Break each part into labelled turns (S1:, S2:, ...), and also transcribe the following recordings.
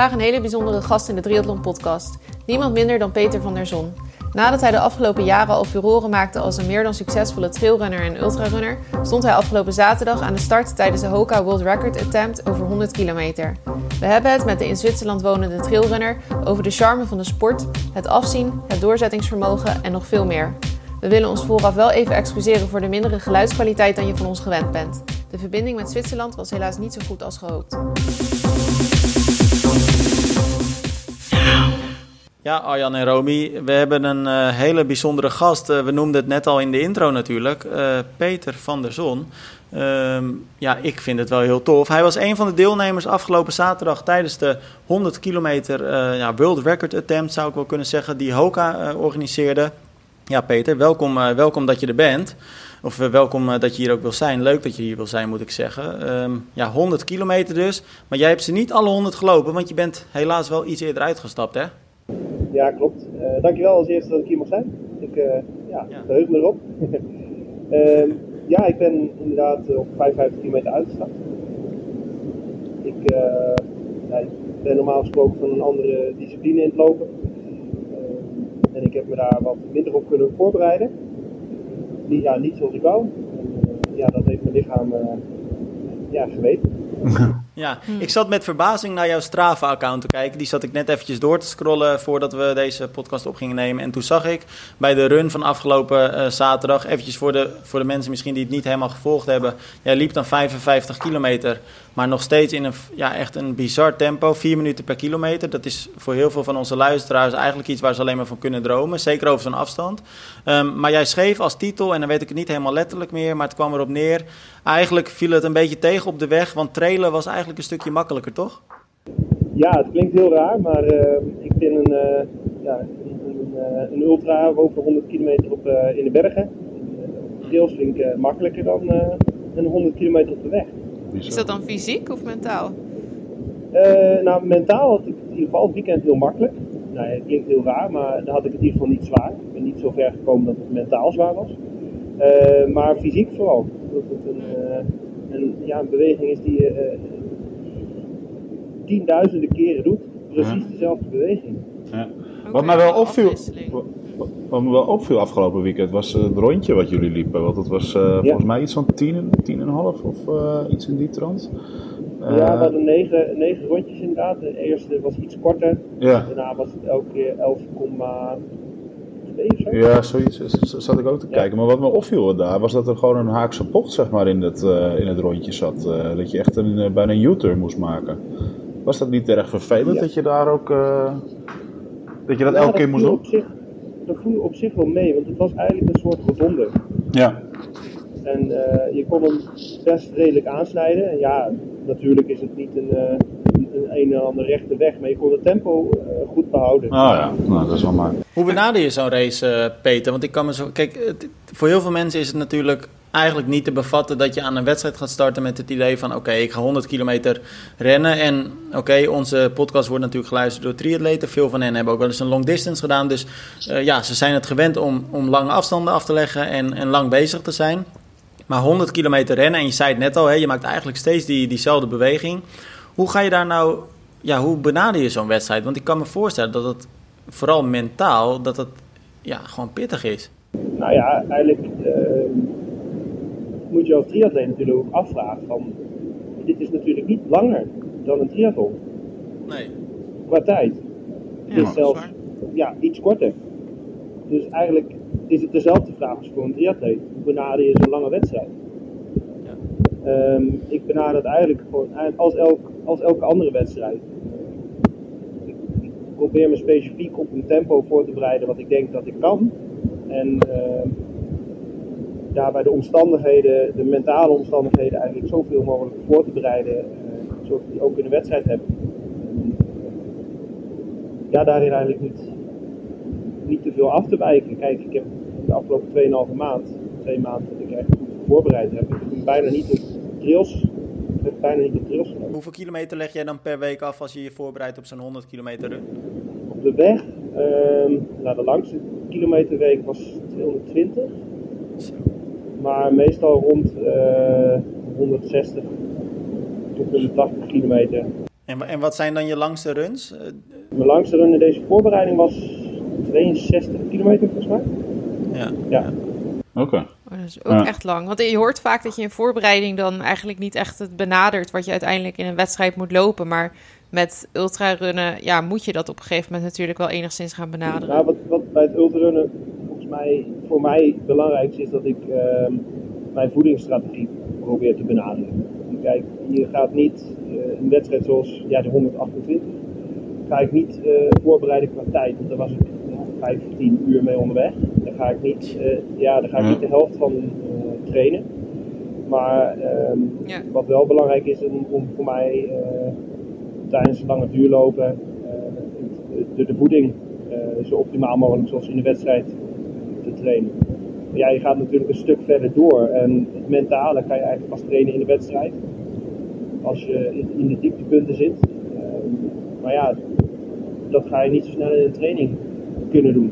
S1: vandaag een hele bijzondere gast in de Triathlon podcast. Niemand minder dan Peter van der Zon. Nadat hij de afgelopen jaren al furoren maakte als een meer dan succesvolle trailrunner en ultrarunner, stond hij afgelopen zaterdag aan de start tijdens de Hoka World Record Attempt over 100 kilometer. We hebben het met de in Zwitserland wonende trailrunner over de charme van de sport, het afzien, het doorzettingsvermogen en nog veel meer. We willen ons vooraf wel even excuseren voor de mindere geluidskwaliteit dan je van ons gewend bent. De verbinding met Zwitserland was helaas niet zo goed als gehoopt.
S2: Ja, Arjan en Romy, we hebben een uh, hele bijzondere gast. Uh, we noemden het net al in de intro natuurlijk. Uh, Peter van der Zon. Ehm, ja, ik vind het wel heel tof. Hij was een van de deelnemers afgelopen zaterdag tijdens de 100 kilometer ja, World Record Attempt, zou ik wel kunnen zeggen, die Hoka organiseerde. Ja, Peter, welkom, welkom dat je er bent. Of welkom dat je hier ook wil zijn. Leuk dat je hier wil zijn, moet ik zeggen. Um, ja, 100 kilometer dus. Maar jij hebt ze niet alle 100 gelopen, want je bent helaas wel iets eerder uitgestapt, hè?
S3: Ja, klopt. Uh, dankjewel als eerste dat ik hier mag zijn. Ik uh, ja, ja. verheug me erop. uh, ja, ik ben inderdaad op 55 kilometer uitgestapt. Ik, ja, ik, ben normaal gesproken van een andere discipline in het lopen. en ik heb me daar wat minder op kunnen voorbereiden. Niet, ja, niet zoals ik wou. En, ja, dat heeft mijn lichaam ja, geweten.
S2: Ja, ik zat met verbazing naar jouw Strava-account te kijken. Die zat ik net eventjes door te scrollen voordat we deze podcast op gingen nemen. En toen zag ik bij de run van afgelopen uh, zaterdag, eventjes voor de, voor de mensen misschien die het niet helemaal gevolgd hebben. Jij liep dan 55 kilometer, maar nog steeds in een, ja, echt een bizar tempo. 4 minuten per kilometer. Dat is voor heel veel van onze luisteraars eigenlijk iets waar ze alleen maar van kunnen dromen. Zeker over zo'n afstand. Um, maar jij schreef als titel, en dan weet ik het niet helemaal letterlijk meer, maar het kwam erop neer. Eigenlijk viel het een beetje tegen op de weg, want trailen was eigenlijk een stukje makkelijker, toch?
S3: Ja, het klinkt heel raar, maar uh, ik ben een, uh, ja, een, een, uh, een, ultra over 100 kilometer op, in de bergen. Vind ik makkelijker dan een 100 kilometer op de weg.
S1: Is dat dan fysiek of mentaal?
S3: nou, mentaal had ik in ieder geval het weekend heel makkelijk. Nou, het klinkt heel raar, maar dan had ik het in ieder geval niet zwaar. Ik ben niet zo ver gekomen dat het mentaal zwaar was. maar fysiek vooral. Dat het een, een, ja, een beweging is die tienduizenden keren doet. Precies dezelfde beweging.
S4: Ja. Wat mij wel opviel, wat me wel opviel afgelopen weekend was het rondje wat jullie liepen. Want het was uh, ja. volgens mij iets van 10, 10,5 of uh, iets in die trant.
S3: Uh, ja, we hadden negen, negen rondjes inderdaad. De eerste was iets korter. Ja. Daarna was het elke keer 11,2
S4: Ja, zoiets zat ik ook te ja. kijken. Maar wat me opviel daar was dat er gewoon een haakse bocht zeg maar, in, het, in het rondje zat. dat je echt een, bijna een U-turn moest maken. Was dat niet erg vervelend ja. dat je daar ook. Uh, dat je dat elke keer moest doen?
S3: Zich, dat viel op zich wel mee, want het was eigenlijk een soort gedonder.
S4: Ja.
S3: En uh, je kon hem best redelijk aansnijden. En ja, natuurlijk is het niet een, uh, een, en ander rechte weg, maar je kon het tempo goed behouden.
S4: Ah ja, nou, dat is wel maar.
S2: Hoe benader je zo'n race, Peter? Want ik kan me zo. Kijk, voor heel veel mensen is het natuurlijk eigenlijk niet te bevatten dat je aan een wedstrijd gaat starten met het idee van oké, ik ga 100 kilometer rennen. En oké, onze podcast wordt natuurlijk geluisterd door triatleten. Veel van hen hebben ook wel eens een long distance gedaan. Dus uh, ja, ze zijn het gewend om, om lange afstanden af te leggen en, en lang bezig te zijn. Maar 100 kilometer rennen, en je zei het net al, hè, je maakt eigenlijk steeds die, diezelfde beweging. Hoe ga je daar nou, ja, hoe benader je zo'n wedstrijd? Want ik kan me voorstellen dat het vooral mentaal, dat het ja, gewoon pittig is.
S3: Nou ja, eigenlijk... Uh moet je als triatleet natuurlijk ook afvragen van, dit is natuurlijk niet langer dan een triathlon.
S2: Nee.
S3: Qua tijd. Het ja, is zelfs ja, iets korter. Dus eigenlijk is het dezelfde vraag als voor een triatleet. Hoe benader je zo'n lange wedstrijd? Ja. Um, ik benader het eigenlijk gewoon als, elk, als elke andere wedstrijd. Ik, ik, probeer me specifiek op een tempo voor te bereiden wat ik denk dat ik kan. En uh, daarbij de omstandigheden, de mentale omstandigheden eigenlijk zoveel mogelijk voor te bereiden, uh, zodat je die ook in de wedstrijd hebt. Ja, daarin eigenlijk niet, niet te veel af te wijken. Kijk, ik heb de afgelopen 2,5 maand, twee maanden dat ik echt goed voorbereid heb, ik heb bijna niet op trails ik heb bijna niet genomen.
S2: Hoeveel kilometer leg jij dan per week af als je je voorbereidt op zo'n 100 kilometer run?
S3: Op de weg, nou de langste kilometerweek was 220. Zo. Maar meestal rond uh, 160 tot 180 kilometer.
S2: En, en wat zijn dan je langste runs?
S3: Mijn langste run in deze voorbereiding was 62 kilometer volgens mij.
S2: Ja.
S3: ja.
S4: Oké.
S1: Oh, dat is ook echt lang. Want je hoort vaak dat je in voorbereiding dan eigenlijk niet echt het benadert wat je uiteindelijk in een wedstrijd moet lopen. Maar met ultrarunnen ja, moet je dat op een gegeven moment natuurlijk wel enigszins gaan benaderen.
S3: Nou, wat, wat bij het ultrarunnen volgens mij voor mij belangrijk is dat ik uh, mijn voedingsstrategie probeer te benaderen. Kijk, je gaat niet uh, een wedstrijd zoals ja, de 128, ga ik niet uh, voorbereiden qua tijd, want daar was ik 15 uur mee onderweg. Daar ga ik niet, uh, ja, daar ga ik niet de helft van trainen. Maar um, ja. wat wel belangrijk is om, om voor mij tijdens lange duurlopen de, de voeding zo optimaal mogelijk zoals in de wedstrijd te trainen. Ja, je gaat natuurlijk een stuk verder door en het mentale kan je eigenlijk pas trainen in de wedstrijd. Als je in de dieptepunten zit. maar ja, dat ga je niet zo snel in een training kunnen doen.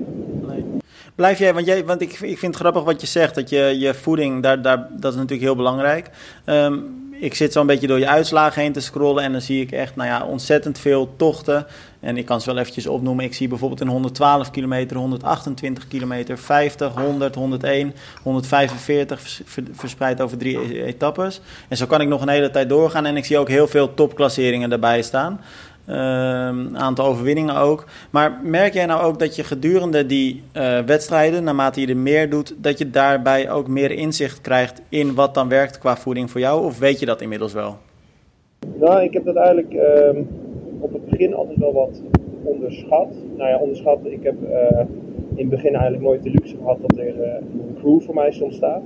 S2: Blijf jij, want, jij, want ik, ik vind het grappig wat je zegt, dat je, je voeding, daar, daar, dat is natuurlijk heel belangrijk. Um, ik zit zo'n beetje door je uitslagen heen te scrollen en dan zie ik echt, nou ja, ontzettend veel tochten. En ik kan ze wel eventjes opnoemen. Ik zie bijvoorbeeld in 112 kilometer, 128 kilometer, 50, 100, 101, 145 verspreid over drie e-, etappes. En zo kan ik nog een hele tijd doorgaan en ik zie ook heel veel topklasseringen erbij staan. Een uh, aantal overwinningen ook. Maar merk jij nou ook dat je gedurende die uh, wedstrijden, naarmate je er meer doet, dat je daarbij ook meer inzicht krijgt in wat dan werkt qua voeding voor jou? Of weet je dat inmiddels wel?
S3: Nou, ik heb dat eigenlijk uh, op het begin altijd wel wat onderschat. Nou ja, onderschat. Ik heb uh, in het begin eigenlijk nooit de luxe gehad dat er een crew voor mij soms staat.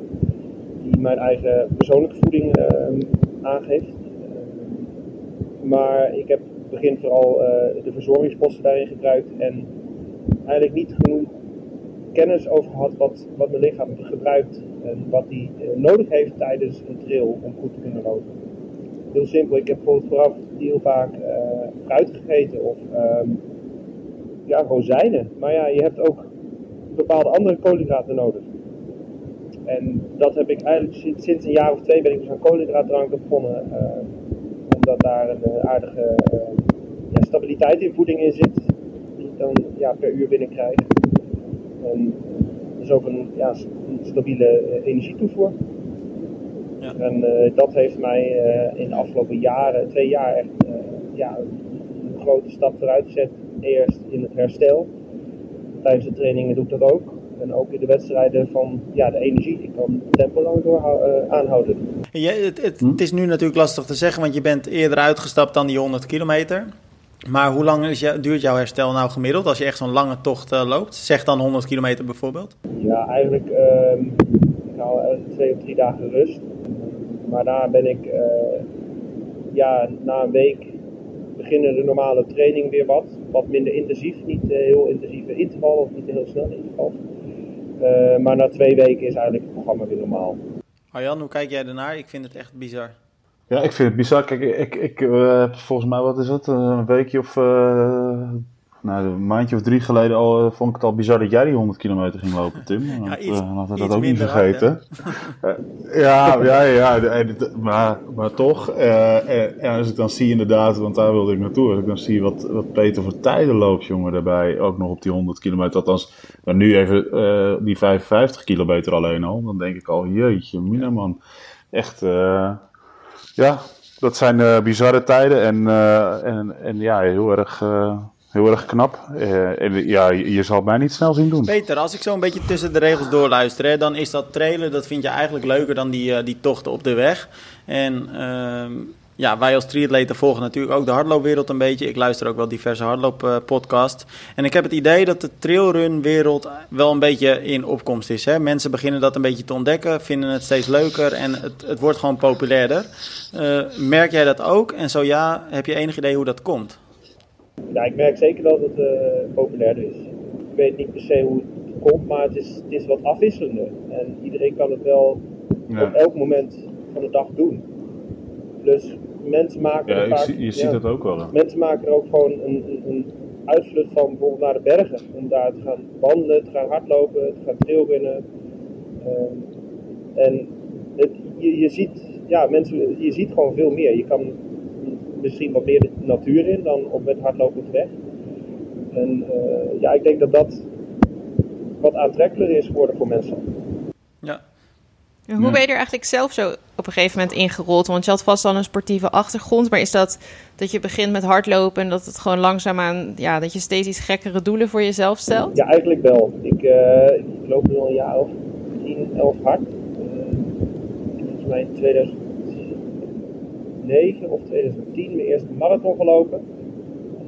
S3: Die mijn eigen persoonlijke voeding ehm, aangeeft. maar ik heb begin vooral uh, de verzorgingsposten daarin gebruikt en eigenlijk niet genoeg kennis over gehad wat, wat mijn lichaam gebruikt en wat hij uh, nodig heeft tijdens een trail om goed te kunnen lopen. Heel simpel, ik heb bijvoorbeeld vooraf heel vaak uh, fruit gegeten of um, ja, rozijnen. Maar ja, je hebt ook bepaalde andere koolhydraten nodig. En dat heb ik eigenlijk sinds, een jaar of twee ben ik dus aan koolhydraatdranken begonnen omdat daar een aardige uh, ja, stabiliteit in voeding in zit, die ik dan ja, per uur binnenkrijg. En dus ook een, ja, een stabiele uh, energietoevoer. Ja. En uh, dat heeft mij in de afgelopen jaren, twee jaar, echt ja, een grote stap vooruit gezet. Eerst in het herstel. Tijdens de trainingen doe ik dat ook. En ook in de wedstrijden van ja, de energie. Ik kan het tempo lang door uh, aanhouden.
S2: Ja, het, het, het, is nu natuurlijk lastig te zeggen, want je bent eerder uitgestapt dan die 100 kilometer. Maar hoe lang is duurt jouw herstel nou gemiddeld als je echt zo'n lange tocht uh, loopt? Zeg dan 100 kilometer bijvoorbeeld.
S3: Ja, eigenlijk uh, ik hou twee of drie dagen rust. Maar daarna ben ik uh, ja, na een week beginnen de normale training weer wat. Wat minder intensief, niet heel intensieve interval of niet heel snel interval. Uh, maar na twee weken is eigenlijk het programma weer normaal.
S2: Arjan, hoe kijk jij ernaar? Ik vind het echt bizar.
S4: Ja, ik vind het bizar. Kijk, ik, ik uh, volgens mij, wat is het, een weekje of uh, nou, een maandje of drie geleden al, vond ik het al bizar dat jij die 100 kilometer ging lopen, Tim. Ja,
S2: dat, iets,
S4: uh, had dat ook niet vergeten. Hard, ja, ja, ja, ja, maar, maar toch. En als ik dan zie inderdaad, want daar wilde ik naartoe, als ik dan zie wat, wat Peter voor tijden loopt, jongen, daarbij, ook nog op die 100 kilometer. Althans, maar nu even die 55 kilometer alleen al, dan denk ik al, jeetje, mina man. Echt, ja, dat zijn bizarre tijden en, en, en ja, heel erg Heel erg knap. En ja, je, zal mij niet snel zien doen.
S2: Peter, als ik zo een beetje tussen de regels doorluister, hè, dan is dat trailen, dat vind je eigenlijk leuker dan die, uh, die tochten op de weg. En uh, ja, wij als triatleten volgen natuurlijk ook de hardloopwereld een beetje. Ik luister ook wel diverse hardlooppodcasts. en ik heb het idee dat de trailrunwereld wel een beetje in opkomst is. Hè? Mensen beginnen dat een beetje te ontdekken, vinden het steeds leuker en het, het wordt gewoon populairder. Uh, merk jij dat ook? En zo ja, heb je enig idee hoe dat komt?
S3: Ja, ik merk zeker dat het uh, populairder is. Ik weet niet per se hoe het komt, maar het is, het is wat afwisselender. En iedereen kan het wel ja. op elk moment van de dag doen. Dus mensen maken
S4: ja,
S3: er vaak,
S4: je ziet dat ook wel. Hè?
S3: Mensen maken er ook gewoon een, een, een uitvlucht van bijvoorbeeld naar de bergen. Om daar te gaan wandelen, te gaan hardlopen, te gaan trailrunnen. Uh, en het, je, je ziet, ja, mensen, je ziet gewoon veel meer. Je kan misschien wat meer de natuur in dan op met hardlopen op de weg. En ja, ik denk dat dat wat aantrekkelijker is geworden voor mensen.
S2: Ja.
S1: hoe ben je er eigenlijk zelf zo op een gegeven moment ingerold? Want je had vast al een sportieve achtergrond, maar is dat dat je begint met hardlopen en dat het gewoon langzaamaan, ja, dat je steeds iets gekkere doelen voor jezelf stelt?
S3: Ja, eigenlijk wel. Ik, uh, ik loop nu al een jaar of 10, 11 hard. Uh, volgens mij in 2009 of 2010 mijn eerste marathon gelopen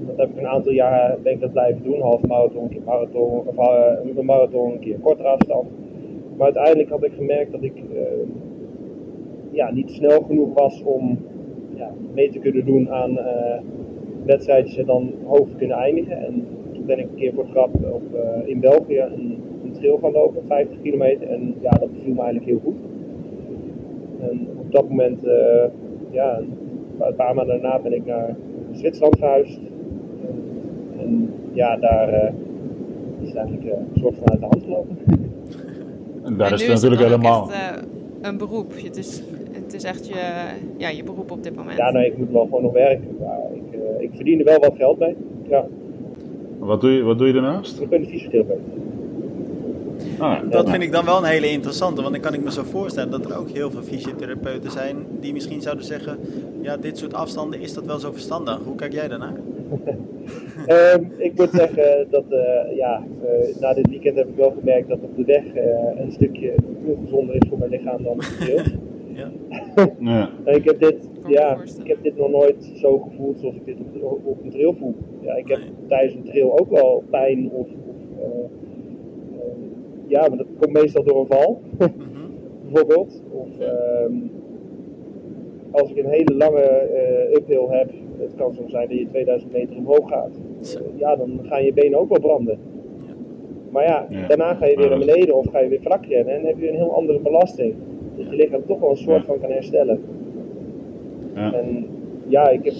S3: dat heb ik een aantal jaar ben ik dat blijven doen. Half marathon, een keer marathon, of uh, een marathon, een keer kortere afstand. Maar uiteindelijk had ik gemerkt dat ik uh, ja, niet snel genoeg was om ja, mee te kunnen doen aan uh, wedstrijdjes en dan hoog te kunnen eindigen. En toen ben ik een keer voor grap op, in België een, een, trail gaan lopen, 50 kilometer. En ja, dat beviel me eigenlijk heel goed. En op dat moment, ja, een paar maanden daarna ben ik naar Zwitserland verhuisd. En ja, daar uh, is het eigenlijk uh, een soort van uit de hand gelopen.
S4: En daar en is het natuurlijk is het helemaal.
S1: Echt, uh, een beroep. Het is, het is echt je, ja, je beroep op dit moment.
S3: Ja, nee, ik moet wel gewoon nog werken. Maar ik, ik verdien er wel wat geld mee. Ja.
S4: Wat doe je, wat doe je daarnaast?
S3: Ik ben een fysiotherapeut.
S2: Ah, dat vind ik dan wel een hele interessante, want dan kan ik me zo voorstellen dat er ook heel veel fysiotherapeuten zijn die misschien zouden zeggen, ja, dit soort afstanden is dat wel zo verstandig. Hoe kijk jij daarnaar?
S3: um, ik moet zeggen dat uh, ja, uh, na dit weekend heb ik wel gemerkt dat op de weg uh, een stukje ongezonder is voor mijn lichaam dan op de trail. ja. ja. ik, heb dit, ja, ik heb dit nog nooit zo gevoeld zoals ik dit op, op een trail voel. Ja, ik heb nee. tijdens een trail ook wel pijn of, of ja, maar dat komt meestal door een val, bijvoorbeeld. Of um, als ik een hele lange uphill heb het kan zo zijn dat je 2000 meter omhoog gaat. ja, dan gaan je benen ook wel branden. Maar ja, daarna ga je weer naar beneden of ga je weer vlak rennen en dan heb je een heel andere belasting. Dat je lichaam toch wel een soort van kan herstellen. En ja, ik heb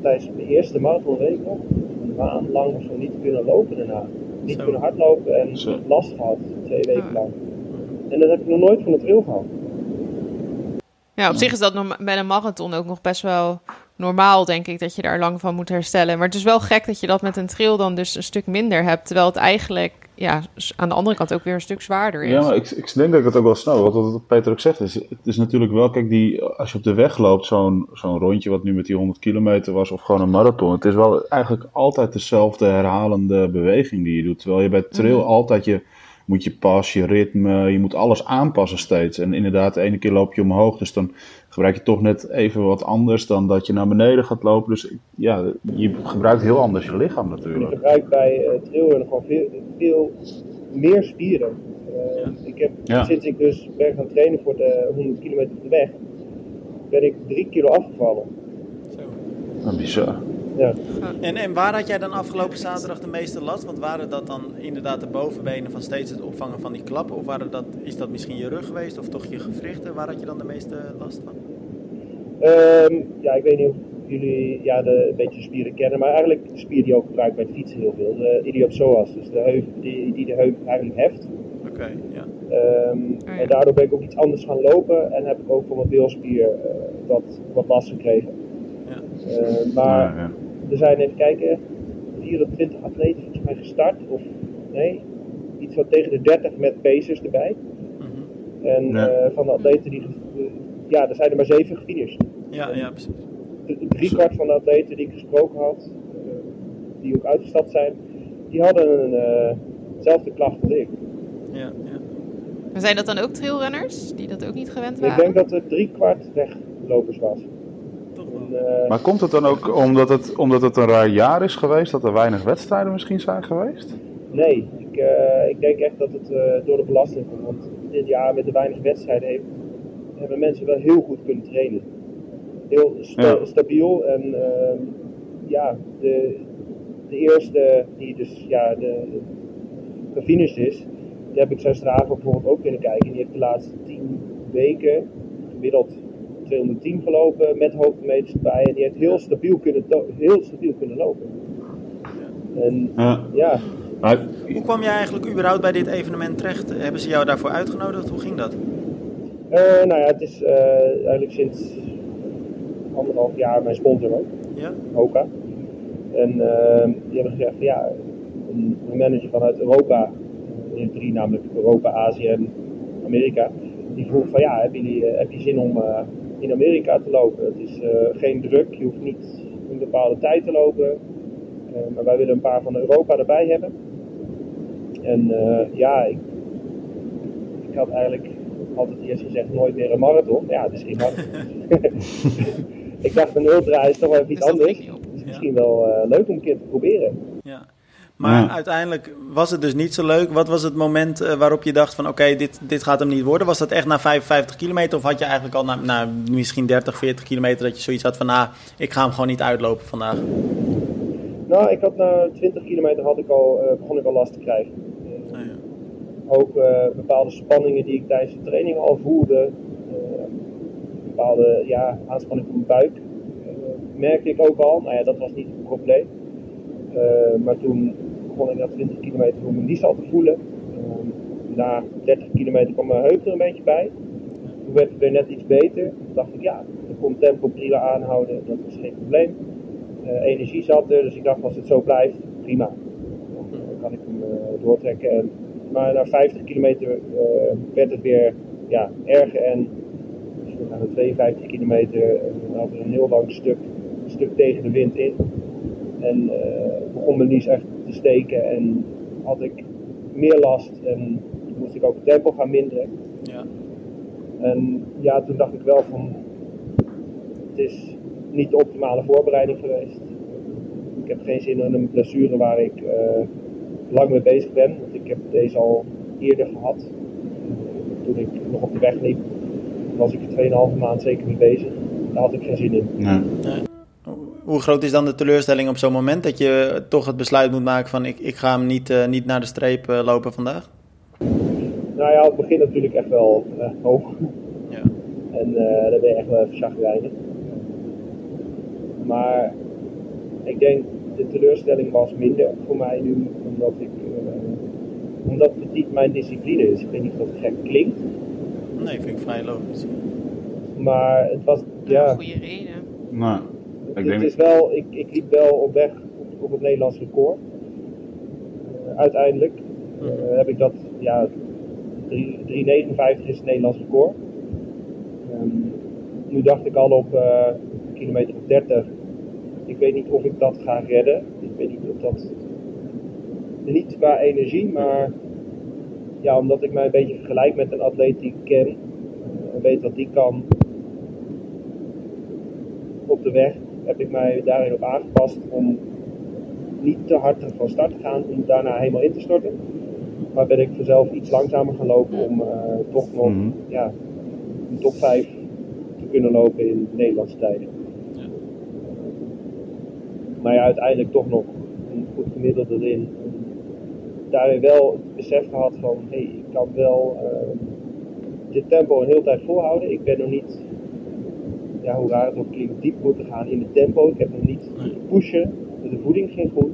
S3: tijdens de eerste marathon weet ik nog, een maand lang of zo niet kunnen lopen daarna. Niet kunnen hardlopen en last gehad, twee weken lang. En dat heb ik nog nooit van de trail gehad.
S1: Ja, op zich is dat bij een marathon ook nog best wel normaal, denk ik, dat je daar lang van moet herstellen. Maar het is wel gek dat je dat met een trail dan dus een stuk minder hebt. Terwijl het eigenlijk ja, aan de andere kant ook weer een stuk zwaarder is.
S4: Ja, maar ik, ik denk dat ik het ook wel snel. Wat, wat Peter ook zegt, is, het is natuurlijk wel, kijk, die, als je op de weg loopt, zo'n zo'n rondje wat nu met die 100 kilometer was, of gewoon een marathon. Het is wel eigenlijk altijd dezelfde herhalende beweging die je doet. Terwijl je bij trail mhm. altijd je moet je pas, je ritme, je moet alles aanpassen steeds. En inderdaad, de ene keer loop je omhoog, dus dan gebruik je toch net even wat anders dan dat je naar beneden gaat lopen. Dus ja, je gebruikt heel anders je lichaam natuurlijk.
S3: Je gebruikt bij uh, trailrunnen gewoon veel, veel meer spieren. Uh, ik heb, Sinds ik dus ben gaan trainen voor de 100 kilometer op de weg, ben ik drie kilo afgevallen.
S4: Zo. Dat bizar.
S3: Ja.
S2: En, en waar had jij dan afgelopen zaterdag de meeste last? Want waren dat dan inderdaad de bovenbenen van steeds het opvangen van die klappen? Of waren dat, is dat misschien je rug geweest of toch je gewrichten? Waar had je dan de meeste last van?
S3: Um, ja, ik weet niet of jullie ja, de, een beetje spieren kennen, maar eigenlijk de spier die ook gebruikt bij het fietsen heel veel. De iliopsoas, dus de heup die, die de heup eigenlijk heft.
S2: Oké, okay, ja.
S3: Um, oh, ja. En daardoor ben ik ook iets anders gaan lopen en heb ik ook voor mijn bilspier uh, wat, wat last gekregen. Ja. Uh, maar ja er zijn, even kijken, 24 atleten volgens mij gestart. Of nee, iets wat tegen de 30 met pacers erbij. Mhm. En ja. uh, van de atleten die. ja, er zijn er maar 7 gefinished.
S2: Ja, ja, precies.
S3: Drie kwart van de atleten die ik gesproken had, uh, die ook uitgestapt zijn, die hadden een, uh, hetzelfde klacht als ik.
S2: Ja, ja.
S1: Maar zijn dat dan ook trailrunners die dat ook niet gewend waren?
S3: Ik denk dat er drie kwart weglopers was.
S4: Uh, maar komt het dan ook omdat het, omdat het een raar jaar is geweest, dat er weinig wedstrijden misschien zijn geweest?
S3: Nee, ik, uh, ik denk echt dat het uh, door de belasting komt. Want dit jaar met de weinig wedstrijden heeft, hebben mensen wel heel goed kunnen trainen. Heel sta ja. stabiel en ehm, ja, de, de eerste die dus ja, de, gefinished is, die heb ik Strava bijvoorbeeld ook kunnen kijken. Die heeft de laatste tien weken gemiddeld 210 gelopen met hoogtemeters erbij. En die heeft heel stabiel kunnen, heel stabiel kunnen lopen. En ja. ja.
S2: Hoe kwam jij eigenlijk überhaupt bij dit evenement terecht? Hebben ze jou daarvoor uitgenodigd? Hoe ging dat?
S3: Uh, nou ja, het is uh, eigenlijk sinds anderhalf jaar mijn sponsor ook, ja. Hoka. En uh, die hebben gezegd van ja, een, manager vanuit Europa, in drie namelijk Europa, Azië en Amerika, die vroeg van ja, jullie, heb je zin om in Amerika te lopen? Het is geen druk, je hoeft niet een bepaalde tijd te lopen. maar wij willen een paar van Europa erbij hebben. En ja, ik, ik had eigenlijk altijd eerst gezegd nooit meer een marathon. Ja, het is geen marathon. ik dacht een ultra is toch wel even iets anders. Dus misschien wel uh, leuk om een keer te proberen. Ja.
S2: Maar uiteindelijk was het dus niet zo leuk. Wat was het moment uh, waarop je dacht van oké, dit, dit gaat hem niet worden? Was dat echt na 55 kilometer of had je eigenlijk al na, na misschien 30, 40 kilometer dat je zoiets had van nou, ik ga hem gewoon niet uitlopen vandaag?
S3: Nou, ik had na 20 kilometer had ik al, uh, begon ik al last te krijgen. Oh, ja ook uh, bepaalde spanningen die ik tijdens de training al voelde, uh, bepaalde ja, aanspanning van mijn buik, uh, merkte ik ook al. Nou ja, dat was niet het probleem. maar toen begon ik na 20 kilometer voor mijn al te voelen. na 30 kilometer kwam mijn heup er een beetje bij. Toen werd het weer net iets beter. Toen dacht ik, ja, ik kon tempo prima aanhouden, dat was geen probleem. energie zat er, dus ik dacht, als het zo blijft, prima. Dan kan ik hem doortrekken. En maar na 50 kilometer uh, werd het weer ja, erger en na de 52 kilometer uh, had er een heel lang stuk, stuk tegen de wind in. En uh, begon mijn lies echt steken en had ik meer last en moest ik ook het tempo gaan minderen. Ja. En ja, toen dacht ik wel van, het is niet de optimale voorbereiding geweest. Ik heb geen zin in een blessure waar ik lang mee bezig ben. Want ik heb deze al eerder gehad. Toen ik nog op de weg liep, was ik er 2,5 maand zeker mee bezig. Daar had ik geen zin in. Nee.
S2: Hoe groot is dan de teleurstelling op zo'n moment dat je toch het besluit moet maken van ik, ik ga hem niet, uh, niet naar de streep uh, lopen vandaag?
S3: Nou ja, het begint natuurlijk echt wel uh, hoog. Ja. En dan ben je echt wel even chagrijnig. Maar ik denk de teleurstelling was minder voor mij nu, omdat ik uh, omdat het niet mijn discipline is. Ik weet niet of het gek klinkt.
S2: Nee, vind ik vrij logisch.
S3: Maar het was, ja...
S1: Een goede reden.
S4: Nou,
S3: ik het, is wel, ik, ik liep wel op weg op, op het Nederlands record. Uh, uiteindelijk uh, heb ik dat, ja, 3,59 is het Nederlands record. Um, nu dacht ik al op kilometer 30 ik weet niet of ik dat ga redden. Ik weet niet of dat. Niet qua energie, maar ja, omdat ik mij een beetje vergelijk met een atleet die ik ken. En weet wat die kan op de weg, heb ik mij daarin op aangepast om niet te hard van start te gaan om daarna helemaal in te storten. Maar ben ik vanzelf iets langzamer gaan lopen om uh, toch nog mm -hmm. ja, een top 5 te kunnen lopen in Nederlandse tijden maar ja, uiteindelijk toch nog een goed gemiddelde erin. Daarin wel het besef gehad van, hé, hey, ik kan wel uh, dit tempo een hele tijd volhouden. Ik ben nog niet, ja, hoe raar het ook klinkt, diep moeten gaan in het tempo. Ik heb nog niet pushen, de voeding ging goed.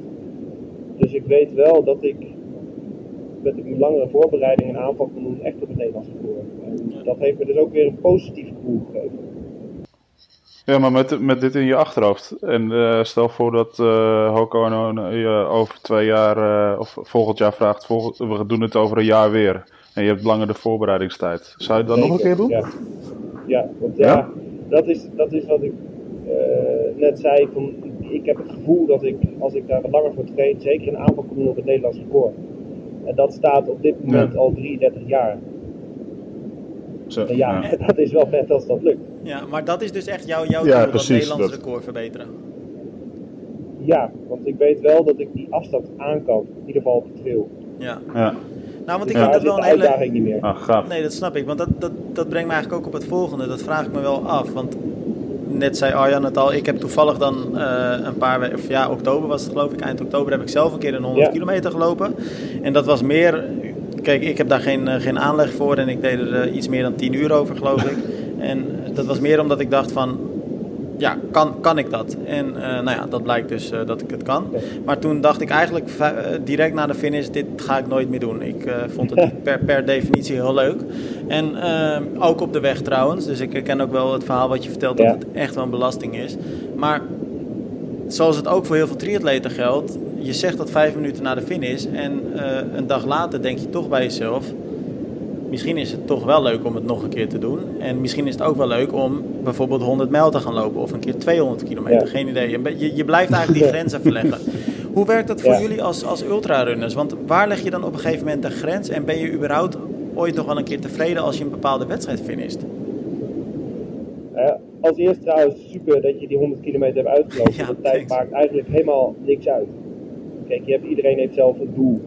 S3: Dus ik weet wel dat ik met een langere voorbereiding en aanval kan doen echt op het Nederlands voor. En dat heeft me dus ook weer een positief gevoel gegeven.
S4: Ja, maar met, met dit in je achterhoofd. En uh, stel voor dat uh, Hoko je over twee jaar uh, of volgend jaar vraagt: volgend, we doen het over een jaar weer. En je hebt langer de voorbereidingstijd. Zou je dat nog een keer doen?
S3: Ja, ja want ja, ja? Dat, is, dat is wat ik net zei. Van, ik heb het gevoel dat ik, als ik daar langer voor train, zeker een aanval kan doen op het Nederlands record. En dat staat op dit moment al 33 jaar. Zo, ja, ja, dat is wel vet als dat lukt.
S2: Ja, maar dat is dus echt jouw, jouw ja, doel, precies, dat Nederlands record verbeteren.
S3: Ja, want ik weet wel dat ik die afstand aan kan. In ieder geval op de trail.
S2: Ja. ja. Nou, want ik vind dat wel een hele...
S3: uitdaging niet meer.
S4: Ah,
S2: nee, dat snap ik. Want dat, dat, dat brengt me eigenlijk ook op het volgende. Dat vraag ik me wel af. Want net zei Arjan het al. Ik heb toevallig dan uh, een paar weken... Of ja, oktober was het geloof ik. Eind oktober heb ik zelf een keer een 100 kilometer gelopen. En dat was meer... Kijk, ik heb daar geen, uh, geen aanleg voor. En ik deed er uh, iets meer dan 10 uur over, geloof ik. En dat was meer omdat ik dacht van, ja, kan, kan ik dat? En nou ja, dat blijkt dus dat ik het kan. Maar toen dacht ik eigenlijk direct na de finish, dit ga ik nooit meer doen. Ik vond het per, per definitie heel leuk. En ook op de weg trouwens. Dus ik herken ook wel het verhaal wat je vertelt dat het echt wel een belasting is. Maar zoals het ook voor heel veel triatleten geldt, je zegt dat vijf minuten na de finish en een dag later denk je toch bij jezelf misschien is het toch wel leuk om het nog een keer te doen. En misschien is het ook wel leuk om bijvoorbeeld 100 mijl te gaan lopen of een keer 200 kilometer. Geen idee. Je, je blijft eigenlijk die grenzen verleggen. Hoe werkt dat voor jullie als, als ultrarunners? Want waar leg je dan op een gegeven moment de grens? En ben je überhaupt ooit nog wel een keer tevreden als je een bepaalde wedstrijd finisht?
S3: Als eerst trouwens super dat je die 100 kilometer hebt uitgelopen. Ja, de tijd maakt eigenlijk helemaal niks uit. Kijk, je hebt, iedereen heeft zelf een doel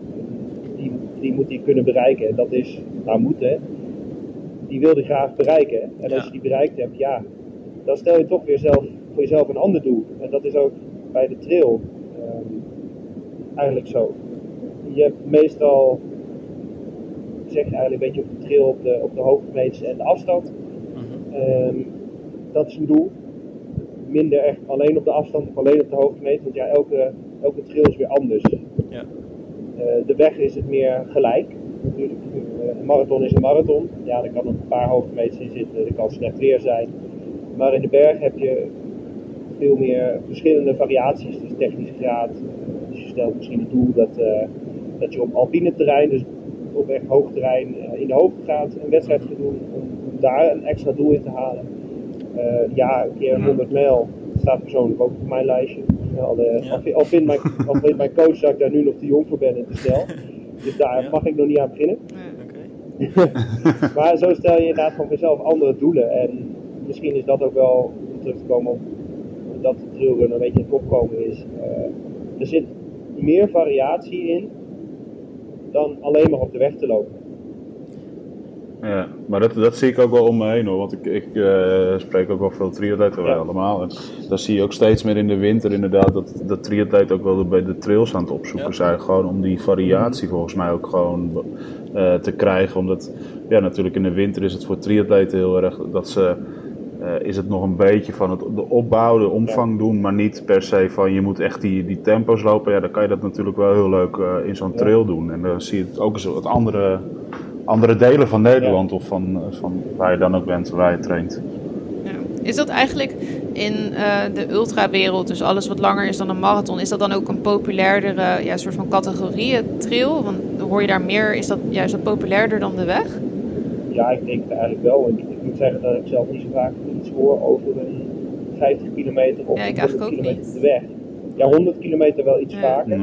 S3: die, die moet die kunnen bereiken. En dat is, nou moeten, die wil die graag bereiken. En als je die bereikt hebt, ja, dan stel je toch weer zelf, voor jezelf een ander doel. En dat is ook bij de trail um, eigenlijk zo. Je hebt meestal, zeg je eigenlijk een beetje op de trail op de, op de hoogtemeters en de afstand. Um, dat is een doel. Minder echt alleen op de afstand of alleen op de hoogtemeter. Want ja, elke, elke trail is weer anders. Ja. Eh, de weg is het meer gelijk. Natuurlijk, een marathon is een marathon. Ja, er kan een paar hoogtemeters in zitten, er kan slecht weer zijn. Maar in de berg heb je veel meer verschillende variaties, dus technische graad. Dus je stelt misschien het doel dat, uh, dat je op alpine terrein, dus op echt hoog terrein, in de hoogte gaat, een wedstrijd gaat doen om, om daar een extra doel in te halen. Uh, ja, een keer 100 mijl staat persoonlijk ook op mijn lijstje. Al, uh, al, vindt mijn, al vindt mijn coach dat ik daar nu nog te jong voor ben en te snel. Dus daar mag ik nog niet aan beginnen. maar zo stel je inderdaad van jezelf andere doelen. En misschien is dat ook wel, om terug te komen op dat de trailrun een beetje het opkomen is. Uh, er zit meer variatie in dan alleen maar op de weg te lopen.
S4: Ja, maar dat, dat zie ik ook wel om me heen hoor. Want ik, ik uh, spreek ook wel veel triatleten ja. allemaal. En dan zie je ook steeds meer in de winter inderdaad dat, dat triatleten ook wel bij de trails aan het opzoeken zijn. Gewoon om die variatie volgens mij ook gewoon uh, te krijgen. Omdat ja, natuurlijk in de winter is het voor triatleten heel erg dat ze. Uh, is het nog een beetje van het, de opbouw, de omvang doen, maar niet per se van je moet echt die, die tempo's lopen. Ja, dan kan je dat natuurlijk wel heel leuk in zo'n trail doen. En dan zie je het ook eens wat andere andere delen van Nederland of van, van waar je dan ook bent, waar je traint.
S1: Ja. Is dat eigenlijk in uh, de ultrawereld, dus alles wat langer is dan een marathon, is dat dan ook een populairdere ja, soort van categorieën trail? Want hoor je daar meer, is dat juist wat populairder dan de weg?
S3: Ja, ik denk het eigenlijk wel. Ik, ik moet zeggen dat ik zelf niet zo vaak iets hoor over een 50 kilometer of ja, 100 kilometer de weg. Ja, 100 kilometer wel iets vaker.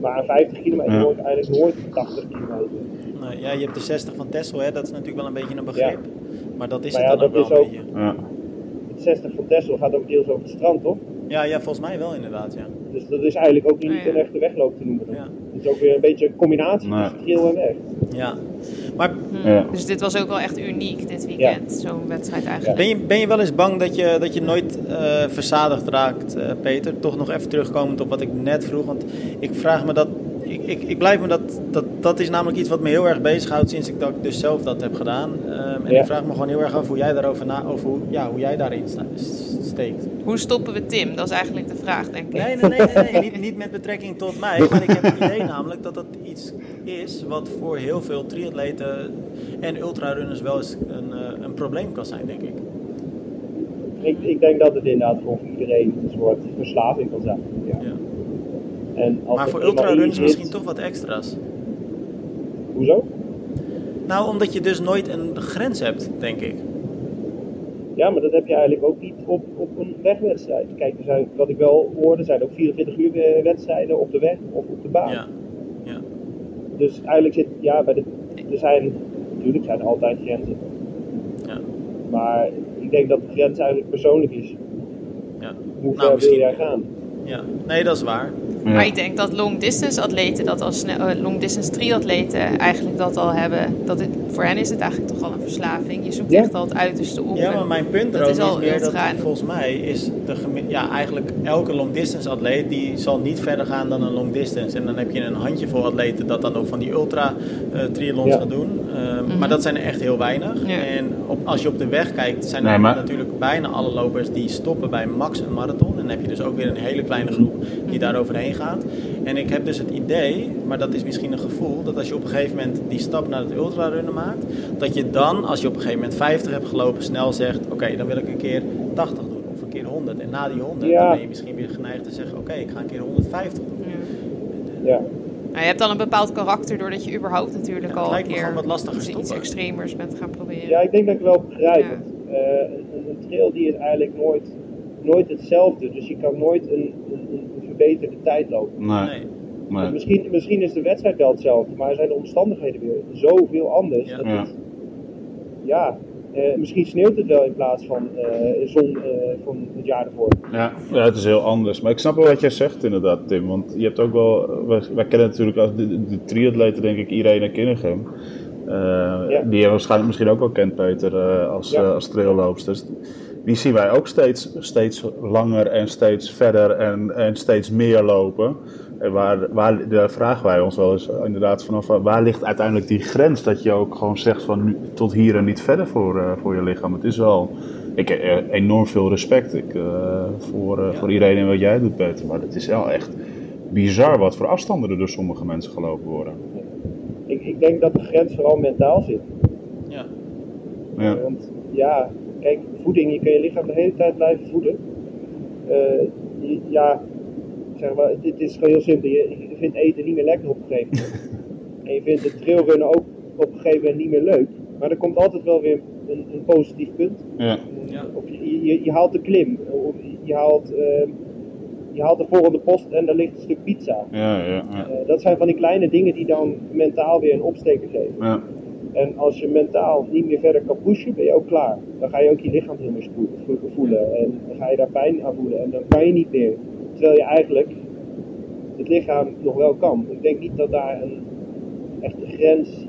S3: Maar 50 kilometer hoor ik eigenlijk nooit 80 kilometer.
S2: Nou, ja, je hebt de 60 van Tesla, hè? dat is natuurlijk wel een beetje een begrip. Maar dat is het dan ook wel een beetje. Ja.
S3: Het 60 van Tesla gaat ook deels over het strand, toch?
S2: Ja, ja, volgens mij wel inderdaad, ja.
S3: Dus dat is eigenlijk ook niet oh, een echte wegloop te noemen. Ja. Het is ook weer een beetje een combinatie tussen trail en weg.
S2: Ja. Maar,
S1: ja. Dus dit was ook wel echt uniek dit weekend, zo'n wedstrijd eigenlijk.
S2: Ben je, ben je wel eens bang dat je, dat je nooit uh, verzadigd raakt, uh, Peter? Toch nog even terugkomend op wat ik net vroeg. Want ik vraag me dat ik, ik, ik, blijf me dat, dat, dat is namelijk iets wat me heel erg bezighoudt sinds ik dat dus zelf dat heb gedaan. Um, en ik vraag me gewoon heel erg af hoe jij daarover na, of hoe, ja, hoe jij daarin steekt.
S1: Hoe stoppen we Tim? Dat is eigenlijk de vraag, denk ik.
S2: Nee, nee, nee, nee, nee. niet, niet met betrekking tot mij, maar ik heb het idee namelijk dat dat iets is wat voor heel veel triatleten en ultrarunners wel eens een, uh, een probleem kan zijn, denk ik.
S3: Ik, ik denk dat het inderdaad voor iedereen een soort verslaving kan zijn. ja. ja.
S2: En als maar voor ultrarunners misschien toch wat extra's.
S3: Hoezo?
S2: Nou, omdat je dus nooit een grens hebt, denk ik.
S3: Ja, maar dat heb je eigenlijk ook niet op, op een wegwedstrijd. Kijk, er zijn, wat ik wel hoorde, zijn ook 24 uur wedstrijden op de weg of op de baan. Ja. ja. Dus eigenlijk zit, ja, bij de, er zijn, natuurlijk zijn er altijd grenzen. Ja. Maar ik denk dat de grens eigenlijk persoonlijk is. Ja. Hoe nou, ver wil jij gaan?
S2: Ja, nee, dat is waar.
S1: Maar ik denk dat long distance atleten dat als uh, long distance triatleten eigenlijk dat al hebben. Dat het, voor hen is het eigenlijk toch al een verslaving. Je zoekt echt al het uiterste op.
S2: Ja, maar mijn punt erover is, is meer dat volgens mij is de ja, eigenlijk elke long distance atleet die zal niet verder gaan dan een long distance. En dan heb je een handjevol atleten dat dan ook van die ultra uh, triathlons gaat doen. Uh, Maar dat zijn er echt heel weinig. En op, als je op de weg kijkt zijn er natuurlijk bijna alle lopers die stoppen bij max een marathon. En dan heb je dus ook weer een hele kleine groep die daar overheen gaat. En ik heb dus het idee, maar dat is misschien een gevoel, dat als je op een gegeven moment die stap naar het ultrarunnen maakt, dat je dan, als je op een gegeven moment 50 hebt gelopen, snel zegt: Oké, dan wil ik een keer 80 doen of een keer 100. En na die 100 dan ben je misschien weer geneigd te zeggen: Oké, ik ga een keer 150 doen.
S3: Ja. ja.
S1: Nou, je hebt dan een bepaald karakter doordat je überhaupt natuurlijk al een keer
S2: wat lastiger
S1: iets extremers bent gaan proberen.
S3: Ja, ik denk dat ik wel begrijp. Uh, een trail die is eigenlijk nooit, nooit hetzelfde. Dus je kan nooit een, een, een verbeterde tijd lopen.
S4: Nee.
S3: Maar... Misschien, misschien is de wedstrijd wel hetzelfde, maar zijn de omstandigheden weer zoveel anders.
S2: Ja. ja.
S3: ja uh, misschien sneeuwt het wel in plaats van uh, zon uh, van het jaar ervoor.
S4: Ja, ja, het is heel anders. Maar ik snap wel wat jij zegt inderdaad, Tim. Want je hebt ook wel... Wij, wij kennen natuurlijk als de, de triatleten, denk ik, Irene Kinnegem. Ja. Die je waarschijnlijk misschien ook wel kent, Peter, als, ja. als trailloopsters. Die zien wij ook steeds, steeds langer en steeds verder en, en steeds meer lopen. En waar, waar, daar vragen wij ons wel eens inderdaad vanaf, waar ligt uiteindelijk die grens dat je ook gewoon zegt van nu, tot hier en niet verder voor, uh, voor je lichaam. Het is wel, ik heb uh, enorm veel respect ik, uh, voor, ja. voor iedereen en wat jij doet Peter, maar het is wel echt bizar wat voor afstanden er door sommige mensen gelopen worden.
S3: Ik, ik denk dat de grens vooral mentaal zit.
S2: Ja.
S4: ja.
S3: want ja, kijk, voeding, je kan je lichaam de hele tijd blijven voeden. ja, zeg maar, het, is gewoon heel simpel. Je, je, vindt eten niet meer lekker op een gegeven moment. en je vindt het trailrunnen ook op een gegeven moment niet meer leuk. Maar er komt altijd wel weer een, een positief punt.
S4: Ja.
S3: Of je, je, je, haalt de klim. Of je haalt, uh, je haalt de volgende post en daar ligt een stuk pizza.
S4: Ja, ja, ja.
S3: Uh, dat zijn van die kleine dingen die dan mentaal weer een opsteker geven. En als je mentaal niet meer verder kan pushen, ben je ook klaar. Dan ga je ook je lichaam heel meer voelen. En dan ga je daar pijn aan voelen. En dan kan je niet meer. Terwijl je eigenlijk het lichaam nog wel kan. Ik denk niet dat daar een echte grens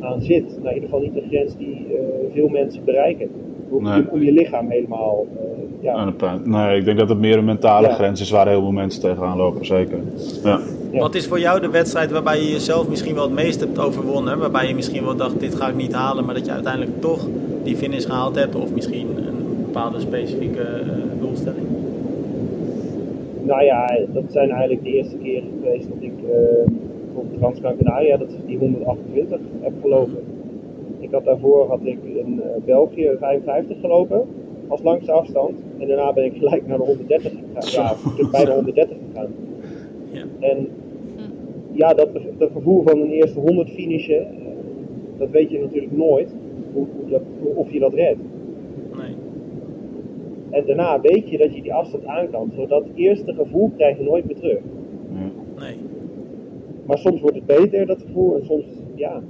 S3: aan zit. Nou, in ieder geval niet een grens die uh, veel mensen bereiken. Om, nee. om je lichaam helemaal. Uh, ja.
S4: Nee, ik denk dat het meer een mentale ja. grens is waar heel veel mensen tegenaan lopen, zeker. Ja.
S2: Ja. Wat is voor jou de wedstrijd waarbij je jezelf misschien wel het meest hebt overwonnen? Waarbij je misschien wel dacht, dit ga ik niet halen, maar dat je uiteindelijk toch die finish gehaald hebt? Of misschien een bepaalde specifieke uh, doelstelling?
S3: Nou ja, dat zijn eigenlijk de eerste keren geweest dat ik uh, op Trans Canaria, dat is die 128, heb gelopen. Ik had daarvoor had ik in uh, België 55 gelopen als langste afstand. En daarna ben ik gelijk naar de 130 gegaan. Ja, bij de 130 gegaan.
S2: Ja.
S3: En ja, dat, dat gevoel van een eerste 100 finishen, dat weet je natuurlijk nooit hoe, hoe dat, of je dat redt.
S2: Nee.
S3: En daarna weet je dat je die afstand aan kan. Zodat eerste gevoel krijg je nooit meer terug.
S2: Nee.
S3: Maar soms wordt het beter, dat gevoel. En soms, ja.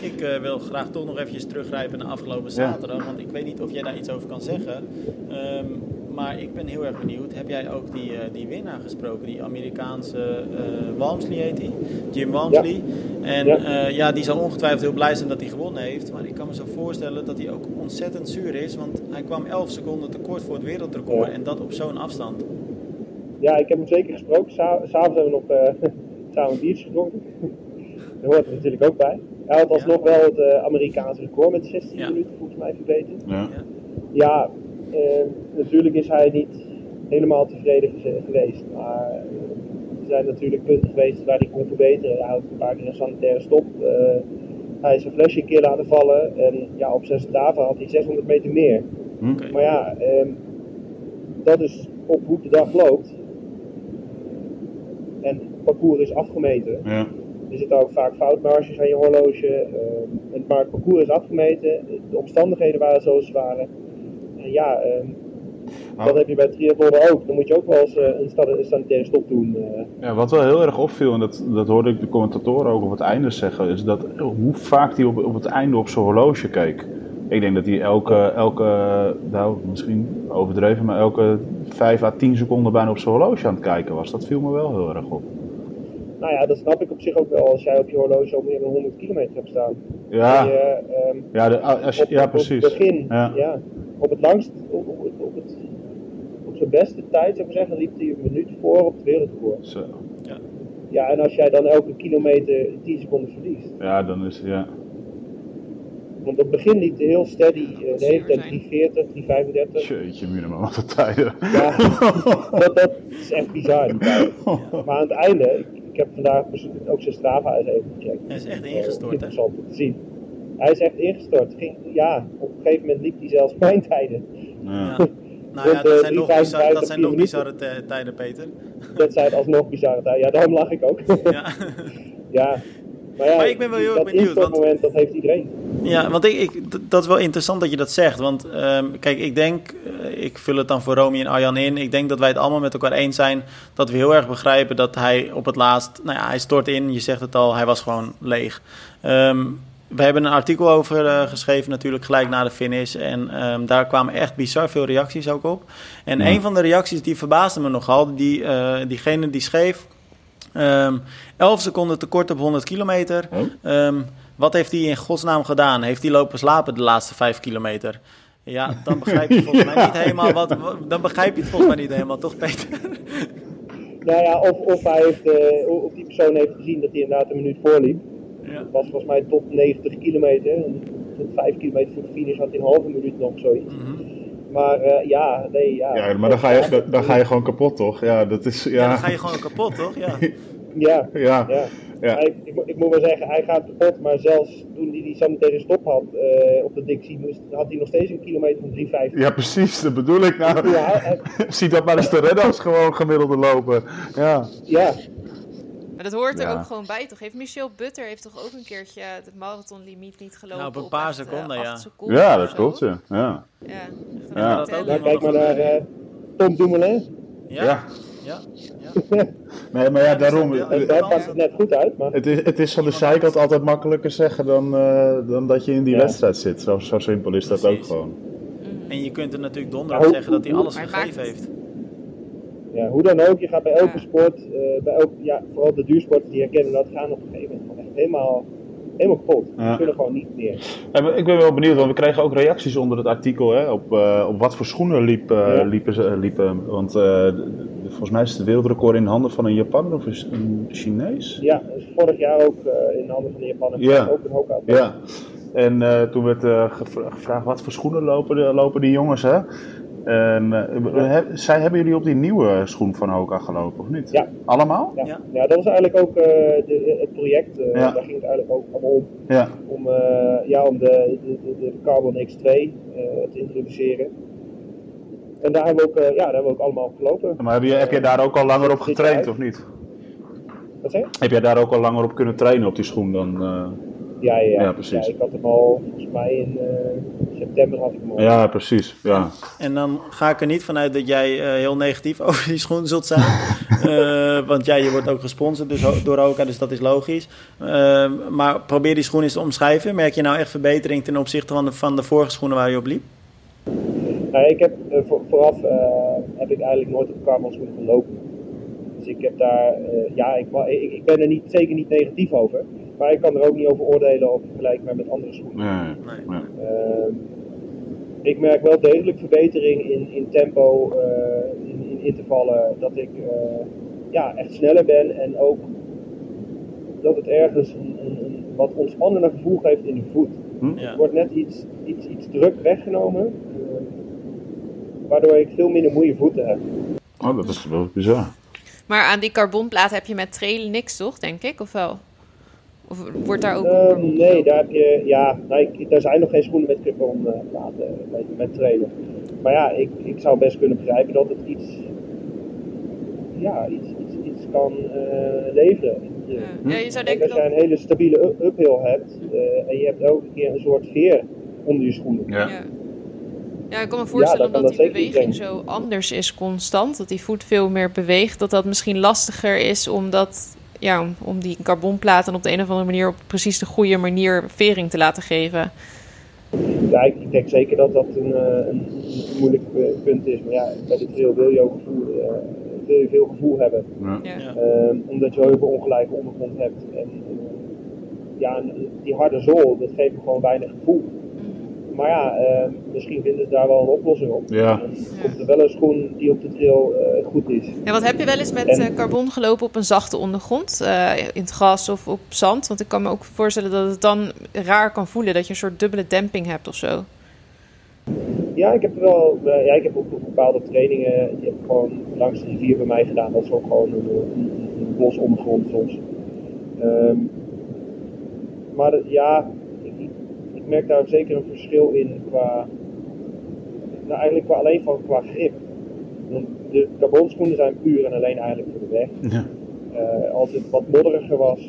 S2: Ik uh, wil graag toch nog eventjes teruggrijpen naar afgelopen zaterdag. Ja. Want ik weet niet of jij daar iets over kan zeggen. Um, maar ik ben heel erg benieuwd. Heb jij ook die, uh, die winnaar gesproken? Die Amerikaanse uh, Walmsley heet hij? Jim Walmsley. Ja. En ja. Ja. die zal ongetwijfeld heel blij zijn dat hij gewonnen heeft. Maar ik kan me zo voorstellen dat hij ook ontzettend zuur is. Want hij kwam 11 seconden tekort voor het wereldrecord. En dat op zo'n afstand.
S3: Ja, ik heb hem zeker gesproken. S'avonds hebben we nog samen een biertje gedronken. Daar hoort er natuurlijk ook bij. Hij had alsnog wel het Amerikaanse record met 16 minuten volgens mij verbeterd.
S4: Ja.
S3: ja uh, natuurlijk is hij niet helemaal tevreden geweest. Maar er zijn natuurlijk punten geweest waar hij kon verbeteren. Hij had een paar keer een sanitaire stop. Uh, hij is een flesje een keer laten vallen. En ja, op zijn Strava had hij 600 meter meer.
S2: Okay.
S3: Maar ja, um, dat is op hoe de dag loopt. En het parcours is afgemeten.
S4: Ja.
S3: Er zitten ook vaak foutmarges aan je horloge. Um, maar het parcours is afgemeten. De omstandigheden waren zoals ze waren ja, uh, dat heb je bij triathlon ook. Dan moet je ook wel eens uh, een sanitaire stop doen. Uh.
S4: Ja, wat wel heel erg opviel, en dat, dat hoorde ik de commentatoren ook op het einde zeggen, is dat hoe vaak hij op, op het einde op zijn horloge keek. Ik denk dat hij elke, elke, nou misschien overdreven, maar elke 5 à 10 seconden bijna op zijn horloge aan het kijken was. Dat viel me wel heel erg op.
S3: Nou ja, dat snap ik op zich ook wel als jij op je horloge al meer dan 100 kilometer hebt staan.
S4: Ja, je, um, ja, de, als, op, ja precies.
S3: Op het begin, ja. ja. op het langst, op, op, op, het, op zijn beste tijd zou ik zeggen, liep hij een minuut voor op het wereldrecord.
S4: Zo. Ja.
S3: ja, en als jij dan elke kilometer 10 seconden verliest.
S4: Ja, dan is ja.
S3: Want op het begin liep hij heel steady, uh, de hele tijd 340, 335.
S4: Jeetje, minimum wat de tijden.
S3: Ja, dat, dat is echt bizar. Maar aan het einde, ik heb vandaag ook zijn Strava eens even gecheckt.
S2: Hij is echt ingestort, uh,
S3: Interessant om te zien. Hij is echt ingestort. Ging, ja, op een gegeven moment liep hij zelfs mijn tijden.
S2: Ja. Nou ja, dat zijn, nog bizarre, dat zijn nog bizarre tijden, Peter.
S3: Dat zijn alsnog bizarre tijden. Ja, daarom lach ik ook. Ja. ja. Maar, ja,
S2: maar ik ben wel heel erg benieuwd.
S3: Dat moment, dat heeft iedereen.
S2: Ja, want ik, ik, dat is wel interessant dat je dat zegt. Want um, kijk, ik denk, uh, ik vul het dan voor Romy en Arjan in. Ik denk dat wij het allemaal met elkaar eens zijn. Dat we heel erg begrijpen dat hij op het laatst, nou ja, hij stort in. Je zegt het al, hij was gewoon leeg. Um, we hebben een artikel over uh, geschreven, natuurlijk gelijk na de finish. En um, daar kwamen echt bizar veel reacties ook op. En ja. een van de reacties die verbaasde me nogal, die, uh, diegene die schreef. Um, 11 seconden tekort op 100 kilometer. Oh. Um, wat heeft hij in godsnaam gedaan? Heeft hij lopen slapen de laatste 5 kilometer? Ja, dan begrijp je volgens ja, mij niet helemaal wat. Dan begrijp je het volgens mij niet helemaal, toch, Peter?
S3: Nou ja, of, of, hij heeft, uh, of die persoon heeft gezien dat hij inderdaad een minuut voorliep. Ja. Dat was volgens mij tot 90 kilometer. En tot 5 kilometer voor de finish had hij een halve minuut nog zoiets. Mm -hmm. Maar uh, ja, nee, ja.
S4: Ja, maar dan ga, je, dan, dan, ga je gewoon kapot, toch? Ja, dat is, ja.
S2: ja dan ga je gewoon kapot, toch? Ja.
S3: ja,
S4: ja.
S3: ja. ja. Hij, ik, ik, moet maar zeggen, hij gaat kapot, maar zelfs toen hij die zo meteen stop had uh, op de Dixie, moest, had hij nog steeds een kilometer van 3,50.
S4: Ja, precies, dat bedoel ik nou. Ja, hij, Zie dat maar eens de redders gewoon gemiddelde lopen. Ja.
S3: Ja.
S1: Maar dat hoort er ja. ook gewoon bij, toch? Heeft Michel Butter heeft toch ook een keertje de marathonlimiet niet gelopen?
S2: Nou, op een paar op seconden, ja.
S1: Seconden
S4: ja, dat klopt, ja. Ja,
S1: ja.
S3: ja. ja. ja kijk maar naar uh, Tom Dumoulin.
S2: Ja. ja. ja.
S4: nee, maar ja, daarom...
S3: Pakt het net goed uit, maar...
S4: Het is, het is van de zijkant altijd makkelijker zeggen dan, uh, dan dat je in die wedstrijd zit. Zo, zo simpel is dat ook gewoon.
S2: En je kunt er natuurlijk donderdag zeggen dat hij alles gegeven heeft.
S3: Ja, hoe dan ook, je gaat bij elke sport, uh, bij elk, ja, vooral de duursporten die herkennen dat, gaan op een gegeven moment gewoon echt helemaal, helemaal kapot. Ja. Die kunnen gewoon niet meer.
S4: Ik ben wel benieuwd, want we kregen ook reacties onder het artikel hè, op, uh, op wat voor schoenen liep, uh, ja. liepen, liepen. Want volgens mij is het wereldrecord in handen van een Japaner of een Chinees?
S3: Ja, is vorig jaar ook in handen van een Japaner.
S4: Ja.
S3: Ook een Hoka.
S4: Ja. En toen werd gevraagd wat voor schoenen lopen, lopen die jongens, hè? En, uh, he, zij, hebben jullie op die nieuwe schoen van Hoka gelopen, of niet?
S3: Ja.
S4: Allemaal?
S3: Ja, ja. ja dat was eigenlijk ook uh, de, het project. Uh, ja. Daar ging het eigenlijk ook allemaal om.
S4: Ja.
S3: Om, ja, om de, de, de Carbon X2 te introduceren. En daar hebben we ook, ja, daar hebben we ook allemaal op gelopen.
S4: Maar heb, je, heb jij daar ook al langer op getraind, of niet?
S3: Wat zeg je?
S4: Heb jij daar ook al langer op kunnen trainen op die schoen dan?
S3: Ja, ja,
S4: ja, precies.
S3: Ja, ik had hem al, volgens mij in september had ik.
S4: Ja, precies. Ja.
S2: En dan ga ik er niet vanuit dat jij uh, heel negatief over die schoen zult zijn. uh, want ja, je wordt ook gesponsord dus, door Hoka, dus dat is logisch. maar probeer die schoen eens te omschrijven. Merk je nou echt verbetering ten opzichte van de, van de vorige schoenen waar je op liep?
S3: Nou, ik heb, voor, vooraf heb ik eigenlijk nooit op carbon schoenen gelopen. Dus ik heb daar, ja, ik, ik, ik ben er niet, zeker niet negatief over. Maar ik kan er ook niet over oordelen of vergelijkbaar met andere schoenen.
S4: Nee, nee.
S3: Uh, ik merk wel degelijk verbetering in, in tempo, uh, in, in, intervallen, dat ik uh, ja, echt sneller ben en ook dat het ergens een, een, een wat ontspannender gevoel geeft in de voet.
S4: Hm?
S3: Ja. Er wordt net iets, iets, iets druk weggenomen, waardoor ik veel minder moeie voeten heb.
S4: Oh, dat is wel bizar.
S1: Maar aan die carbonplaat heb je met trailen niks, toch, denk ik? Of wel? Of wordt daar ook...
S3: Uh, nee, daar heb je... Ja, nou, ik, er zijn nog geen schoenen met carbon uh, platen met, met trainen. Maar ja, ik, ik zou best kunnen begrijpen dat het iets... Ja, iets, iets, iets kan uh, leveren.
S1: Ja. ja, je zou denken
S3: als jij een hele stabiele uphill hebt uh, en je hebt elke keer een soort veer onder je schoenen.
S4: Ja.
S1: ja. Ja, ik kan me voorstellen
S3: Ja,
S1: omdat
S3: dat
S1: die beweging zo anders is constant, dat die voet veel meer beweegt, dat dat misschien lastiger is omdat, ja, om, om die carbonplaten op de een of andere manier op precies de goede manier vering te laten geven.
S3: ja, ik, denk zeker dat dat een, een, een moeilijk punt is. Maar ja, bij de trail wil je ook gevoel, wil je veel gevoel hebben. Ja. Ehm, omdat je heel veel ongelijke ondergrond hebt. En ja, die harde zool, dat geeft me gewoon weinig gevoel. Maar ja, uh, misschien vinden ze daar wel een oplossing op. Ja. En komt er wel een schoen die op de trail uh, goed is.
S1: Ja, wat heb je wel eens met en, uh, carbon gelopen op een zachte ondergrond? Uh, in het gras of op zand? Want ik kan me ook voorstellen dat het dan raar kan voelen. Dat je een soort dubbele demping hebt of zo.
S3: Ja, ik heb er wel. ja, ik heb ook bepaalde trainingen. Die heb ik gewoon langs de rivier bij mij gedaan. Dat is ook gewoon een, een, een bos ondergrond soms. Um, maar ja, merk daar zeker een verschil in qua, nou eigenlijk qua, alleen van qua grip. De carbonschoenen zijn puur en alleen eigenlijk voor de weg. Ja. Uh, als het wat modderiger was,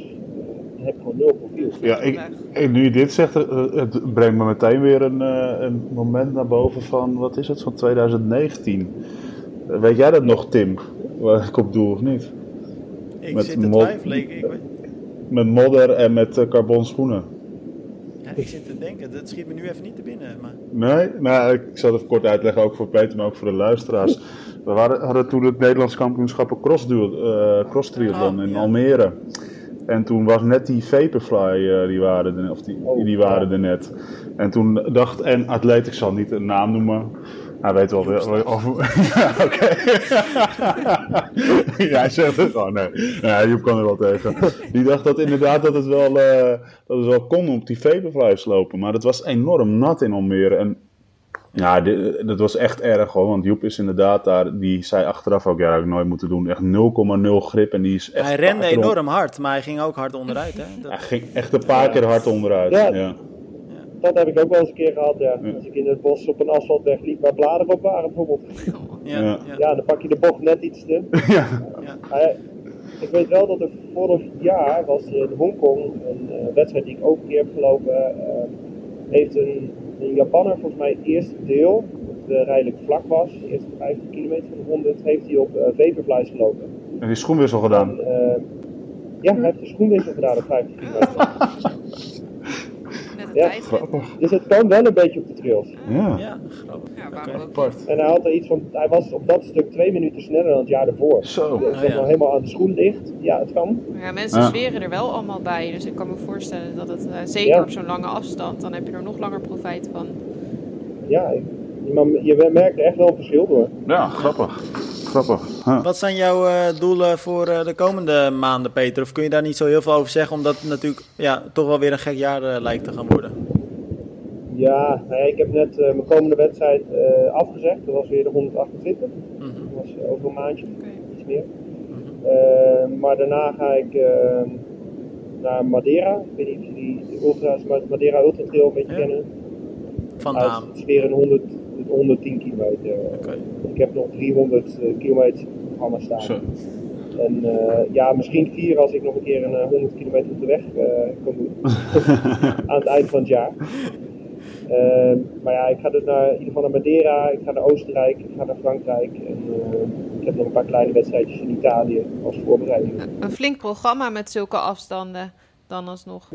S3: heb ik gewoon nul profiel.
S4: Ja, ik, nu je dit zegt, uh, het brengt me meteen weer een, een moment naar boven van, wat is het, van 2019. Weet jij dat nog, Tim? Waar ik op doe of niet?
S2: Ik met zit te twijfelen. Ik, ik...
S4: Met modder en met carbon schoenen
S2: ik zit te denken, dat schiet me nu even niet te binnen. Maar...
S4: Nee, nou, ik zal het kort uitleggen, ook voor Peter, maar ook voor de luisteraars. We waren, hadden toen het Nederlands kampioenschappen cross, uh, cross triathlon oh, in Almere. En toen was net die Vaporfly, uh, die waren er, of die, oh, die waren er net. En toen dacht, en atleet, ik zal niet een naam noemen, hij weet wel weer. Oké. ja, hij zegt het. Oh nee. Ja, Joep kan er wel tegen. Die dacht dat inderdaad dat het wel, uh, dat het wel kon op die Vaporflies lopen. Maar het was enorm nat in Almere. En ja, dit, dat was echt erg hoor. Want Joep is inderdaad daar. Die zei achteraf ook, ja, dat ik nooit moeten doen. Echt 0,0 grip. En die is echt.
S2: Hij rende enorm hard, maar hij ging ook hard onderuit. Hè?
S4: Dat... Hij ging echt een paar keer hard onderuit. ja
S3: dat heb ik ook wel eens een keer gehad, ja. Als ik in het bos op een asfaltweg liep waar bladeren op waren bijvoorbeeld. Ja, ja. ja dan pak je de bocht net iets te. Ja. ja. ik weet wel dat er vorig jaar was in Hongkong een uh, wedstrijd die ik ook een keer heb gelopen. Uh, heeft een, een Japanner volgens mij het eerste deel, dat uh, redelijk vlak was, de eerste 50 kilometer van de 100, heeft hij op uh, Vaporflies gelopen.
S4: En die schoenwissel gedaan?
S3: En, ja, hij heeft de schoenwissel gedaan op 50 kilometer. ja. Dus het kan wel een beetje op de trails.
S4: Ja,
S2: ja grappig.
S3: Ja, En hij, had er iets van, hij was op dat stuk twee minuten sneller dan het jaar ervoor.
S4: Zo.
S3: Dus oh, ja. helemaal aan de schoen ligt. Ja, het kan.
S1: Ja, mensen zweren er wel allemaal bij. Dus ik kan me voorstellen dat het, uh, zeker op zo'n lange afstand, dan heb je er nog langer profijt van.
S3: Ja, je, je merkt er echt wel een verschil door.
S4: Ja, grappig.
S2: Wat zijn jouw uh, doelen voor uh, de komende maanden, Peter? Of kun je daar niet zo heel veel over zeggen, omdat het natuurlijk ja, toch wel weer een gek jaar uh, lijkt te gaan worden?
S3: Ja, nou ik heb net mijn komende wedstrijd afgezegd. Dat was weer de 128. Mm -hmm. Dat was over een maandje, okay. iets meer. Mm -hmm. maar daarna ga ik naar Madeira. Ik weet niet of jullie de ultra's, Madeira Ultra Trail een beetje ja. kennen.
S2: Van naam.
S3: Het is weer een 100 110 kilometer. Ik heb nog 300 uh, eh, kilometer programma staan. Zo. En uh, ja, misschien vier als ik nog een keer een 100 eh, kilometer op de weg uh, kan doen. Aan het eind van het jaar. Uh, maar ja, ik ga dus naar, in ieder geval naar Madeira, ik ga naar Oostenrijk, ik ga naar Frankrijk. En ik heb nog een paar kleine wedstrijdjes in Italië als voorbereiding.
S1: Een flink programma met zulke afstanden dan alsnog.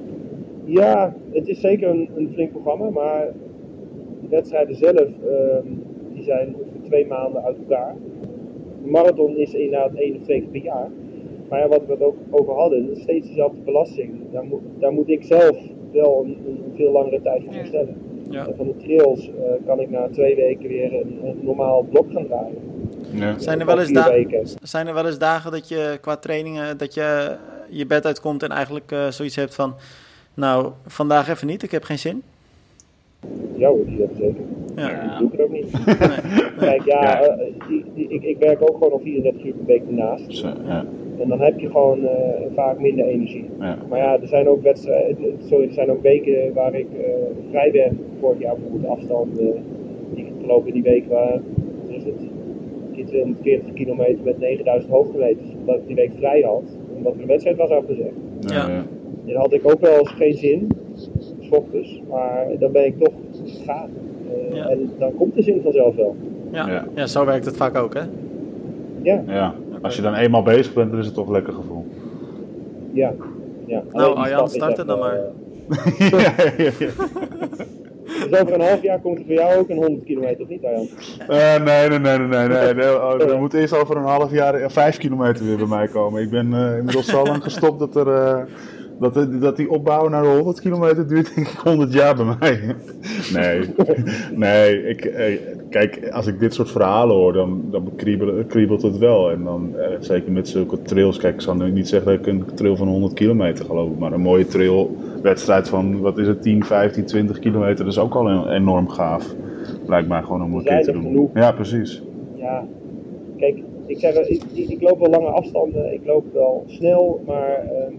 S3: Ja, het is zeker een, een flink programma, maar wedstrijden zelf ehm, die zijn ongeveer twee maanden uit elkaar. De marathon is inderdaad één of twee keer per jaar. Maar ja, wat we het ook over hadden, is steeds dezelfde belasting. Daar moet, daar moet ik zelf wel een, een veel langere tijd voor stellen. Ja. En van de trails uh, kan ik na twee weken weer een, een normaal blok gaan draaien.
S2: Ja. Zijn, er wel eens dagen, zijn er wel eens dagen dat je qua trainingen dat je je bed uitkomt en eigenlijk uh, zoiets hebt van, nou, vandaag even niet, ik heb geen zin?
S3: Ja hoor, die hebben zeker. Ja. Dat doe ik er ook niet. Kijk, ja, uh, die, die, ik, ik werk ook gewoon al 34 uur per week ernaast. Zo, ja. En dan heb je gewoon uh, vaak minder energie. Ja. Maar ja, er zijn ook wedstrijden, sorry, er zijn ook weken waar ik uh, vrij ben. Vorig jaar bijvoorbeeld afstand die ik gelopen in die week waar, is het, 240 kilometer met 9000 hoofdkilometers. Omdat ik die week vrij had, omdat er een wedstrijd was afgezegd. Ja. ja. En dan had ik ook wel eens geen zin ochtends, maar dan ben ik toch gegaan. Uh, En dan komt de zin vanzelf wel.
S2: Ja. ja. zo werkt het vaak ook, hè?
S3: Ja.
S4: ja. Als je dan eenmaal bezig bent, dan is het toch een lekker gevoel.
S3: Ja. ja.
S2: Nou, Arjan, start het dan maar.
S3: Uh, Dus over een half jaar komt er voor jou ook een 100 kilometer, of niet Arjan?
S4: Uh, nee, nee, nee, nee, nee. nee. Oh, er moet eerst over een half jaar 5 kilometer weer bij mij komen. Ik ben uh, inmiddels zo lang gestopt dat er... Uh, dat, dat die opbouw naar de 100 kilometer duurt denk ik 100 jaar bij mij. Nee, nee ik, eh, kijk, als ik dit soort verhalen hoor, dan, dan kriebelt, kriebelt het wel. En dan, eh, zeker met zulke trails, kijk, ik zal nu niet zeggen dat ik een trail van 100 kilometer geloof, maar een mooie trailwedstrijd van, wat is het, 10, 15, 20 kilometer, dat is ook al enorm gaaf. Lijkt mij gewoon om een keer te doen. Genoeg. Ja, precies.
S3: Ja, kijk, ik zeg, ik, ik, loop wel lange afstanden, ik loop wel snel, maar... Uh,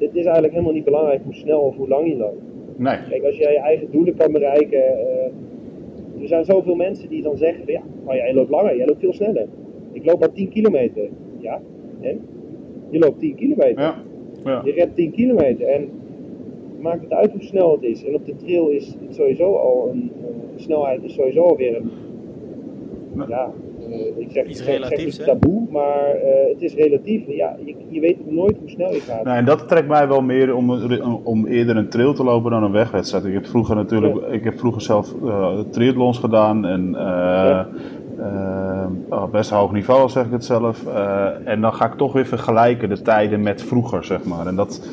S3: het is eigenlijk helemaal niet belangrijk hoe snel of hoe lang je loopt.
S4: Nee.
S3: Kijk, als jij je eigen doelen kan bereiken. Uh, er zijn zoveel mensen die dan zeggen: van, ja, maar jij loopt langer, jij loopt veel sneller. Ik loop maar 10 kilometer. Ja, en? Je loopt 10 kilometer.
S4: Ja. ja.
S3: Je redt 10 kilometer. En maakt het uit hoe snel het is. En op de trail is het sowieso al een snelheid is sowieso alweer een. Ja, ik zeg, Iets relatiefs, zeg taboe, maar uh, het is relatief. Ja, je, je, weet nooit hoe snel je gaat.
S4: Nee, en dat trekt mij wel meer om, om eerder een trail te lopen dan een wegwedstrijd. Ik heb vroeger natuurlijk, ja. ik heb vroeger zelf uh, triathlons gedaan en ja. oh, best hoog niveau, zeg ik het zelf. en dan ga ik toch weer vergelijken de tijden met vroeger, zeg maar. En dat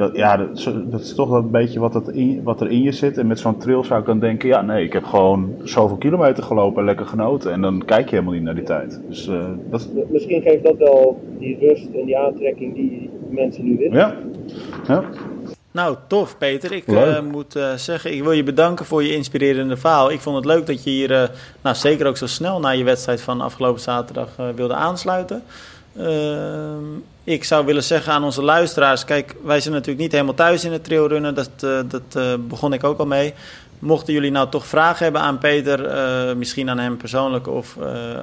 S4: dat, ja, dat, dat, is toch een beetje wat, dat in, wat er in je zit. En met zo'n trail zou ik dan denken, ja nee, ik heb gewoon zoveel kilometer gelopen en lekker genoten. En dan kijk je helemaal niet naar die tijd. Dus, uh, dat...
S3: Misschien geeft dat wel die rust en die aantrekking die mensen nu willen.
S4: Ja, ja.
S2: Nou, tof Peter. Ik uh, moet uh, zeggen, ik wil je bedanken voor je inspirerende verhaal. Ik vond het leuk dat je hier, uh, nou, zeker ook zo snel na je wedstrijd van afgelopen zaterdag wilde aansluiten. Ehm, ik zou willen zeggen aan onze luisteraars: kijk, wij zijn natuurlijk niet helemaal thuis in het trailrunnen. Dat, uh, dat uh, begon ik ook al mee. Mochten jullie nou toch vragen hebben aan Peter, uh, misschien aan hem persoonlijk of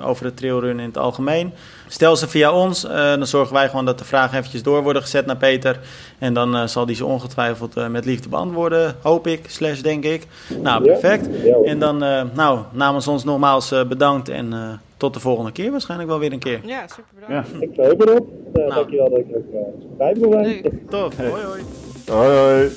S2: over het trailrunnen in het algemeen, stel ze via ons. dan zorgen wij gewoon dat de vragen eventjes door worden gezet naar Peter. En dan zal die ze ongetwijfeld met liefde beantwoorden, hoop ik, slash denk ik. Nou, perfect. En dan, nou, namens ons nogmaals bedankt en tot de volgende keer waarschijnlijk wel weer een keer.
S1: Ja, super bedankt.
S3: Ja. Ik verheug erop. Uh, nou. Dankjewel dat ik er uh, bij ben.
S2: Nee. Tof. Hoi hoi.
S4: Hoi hoi.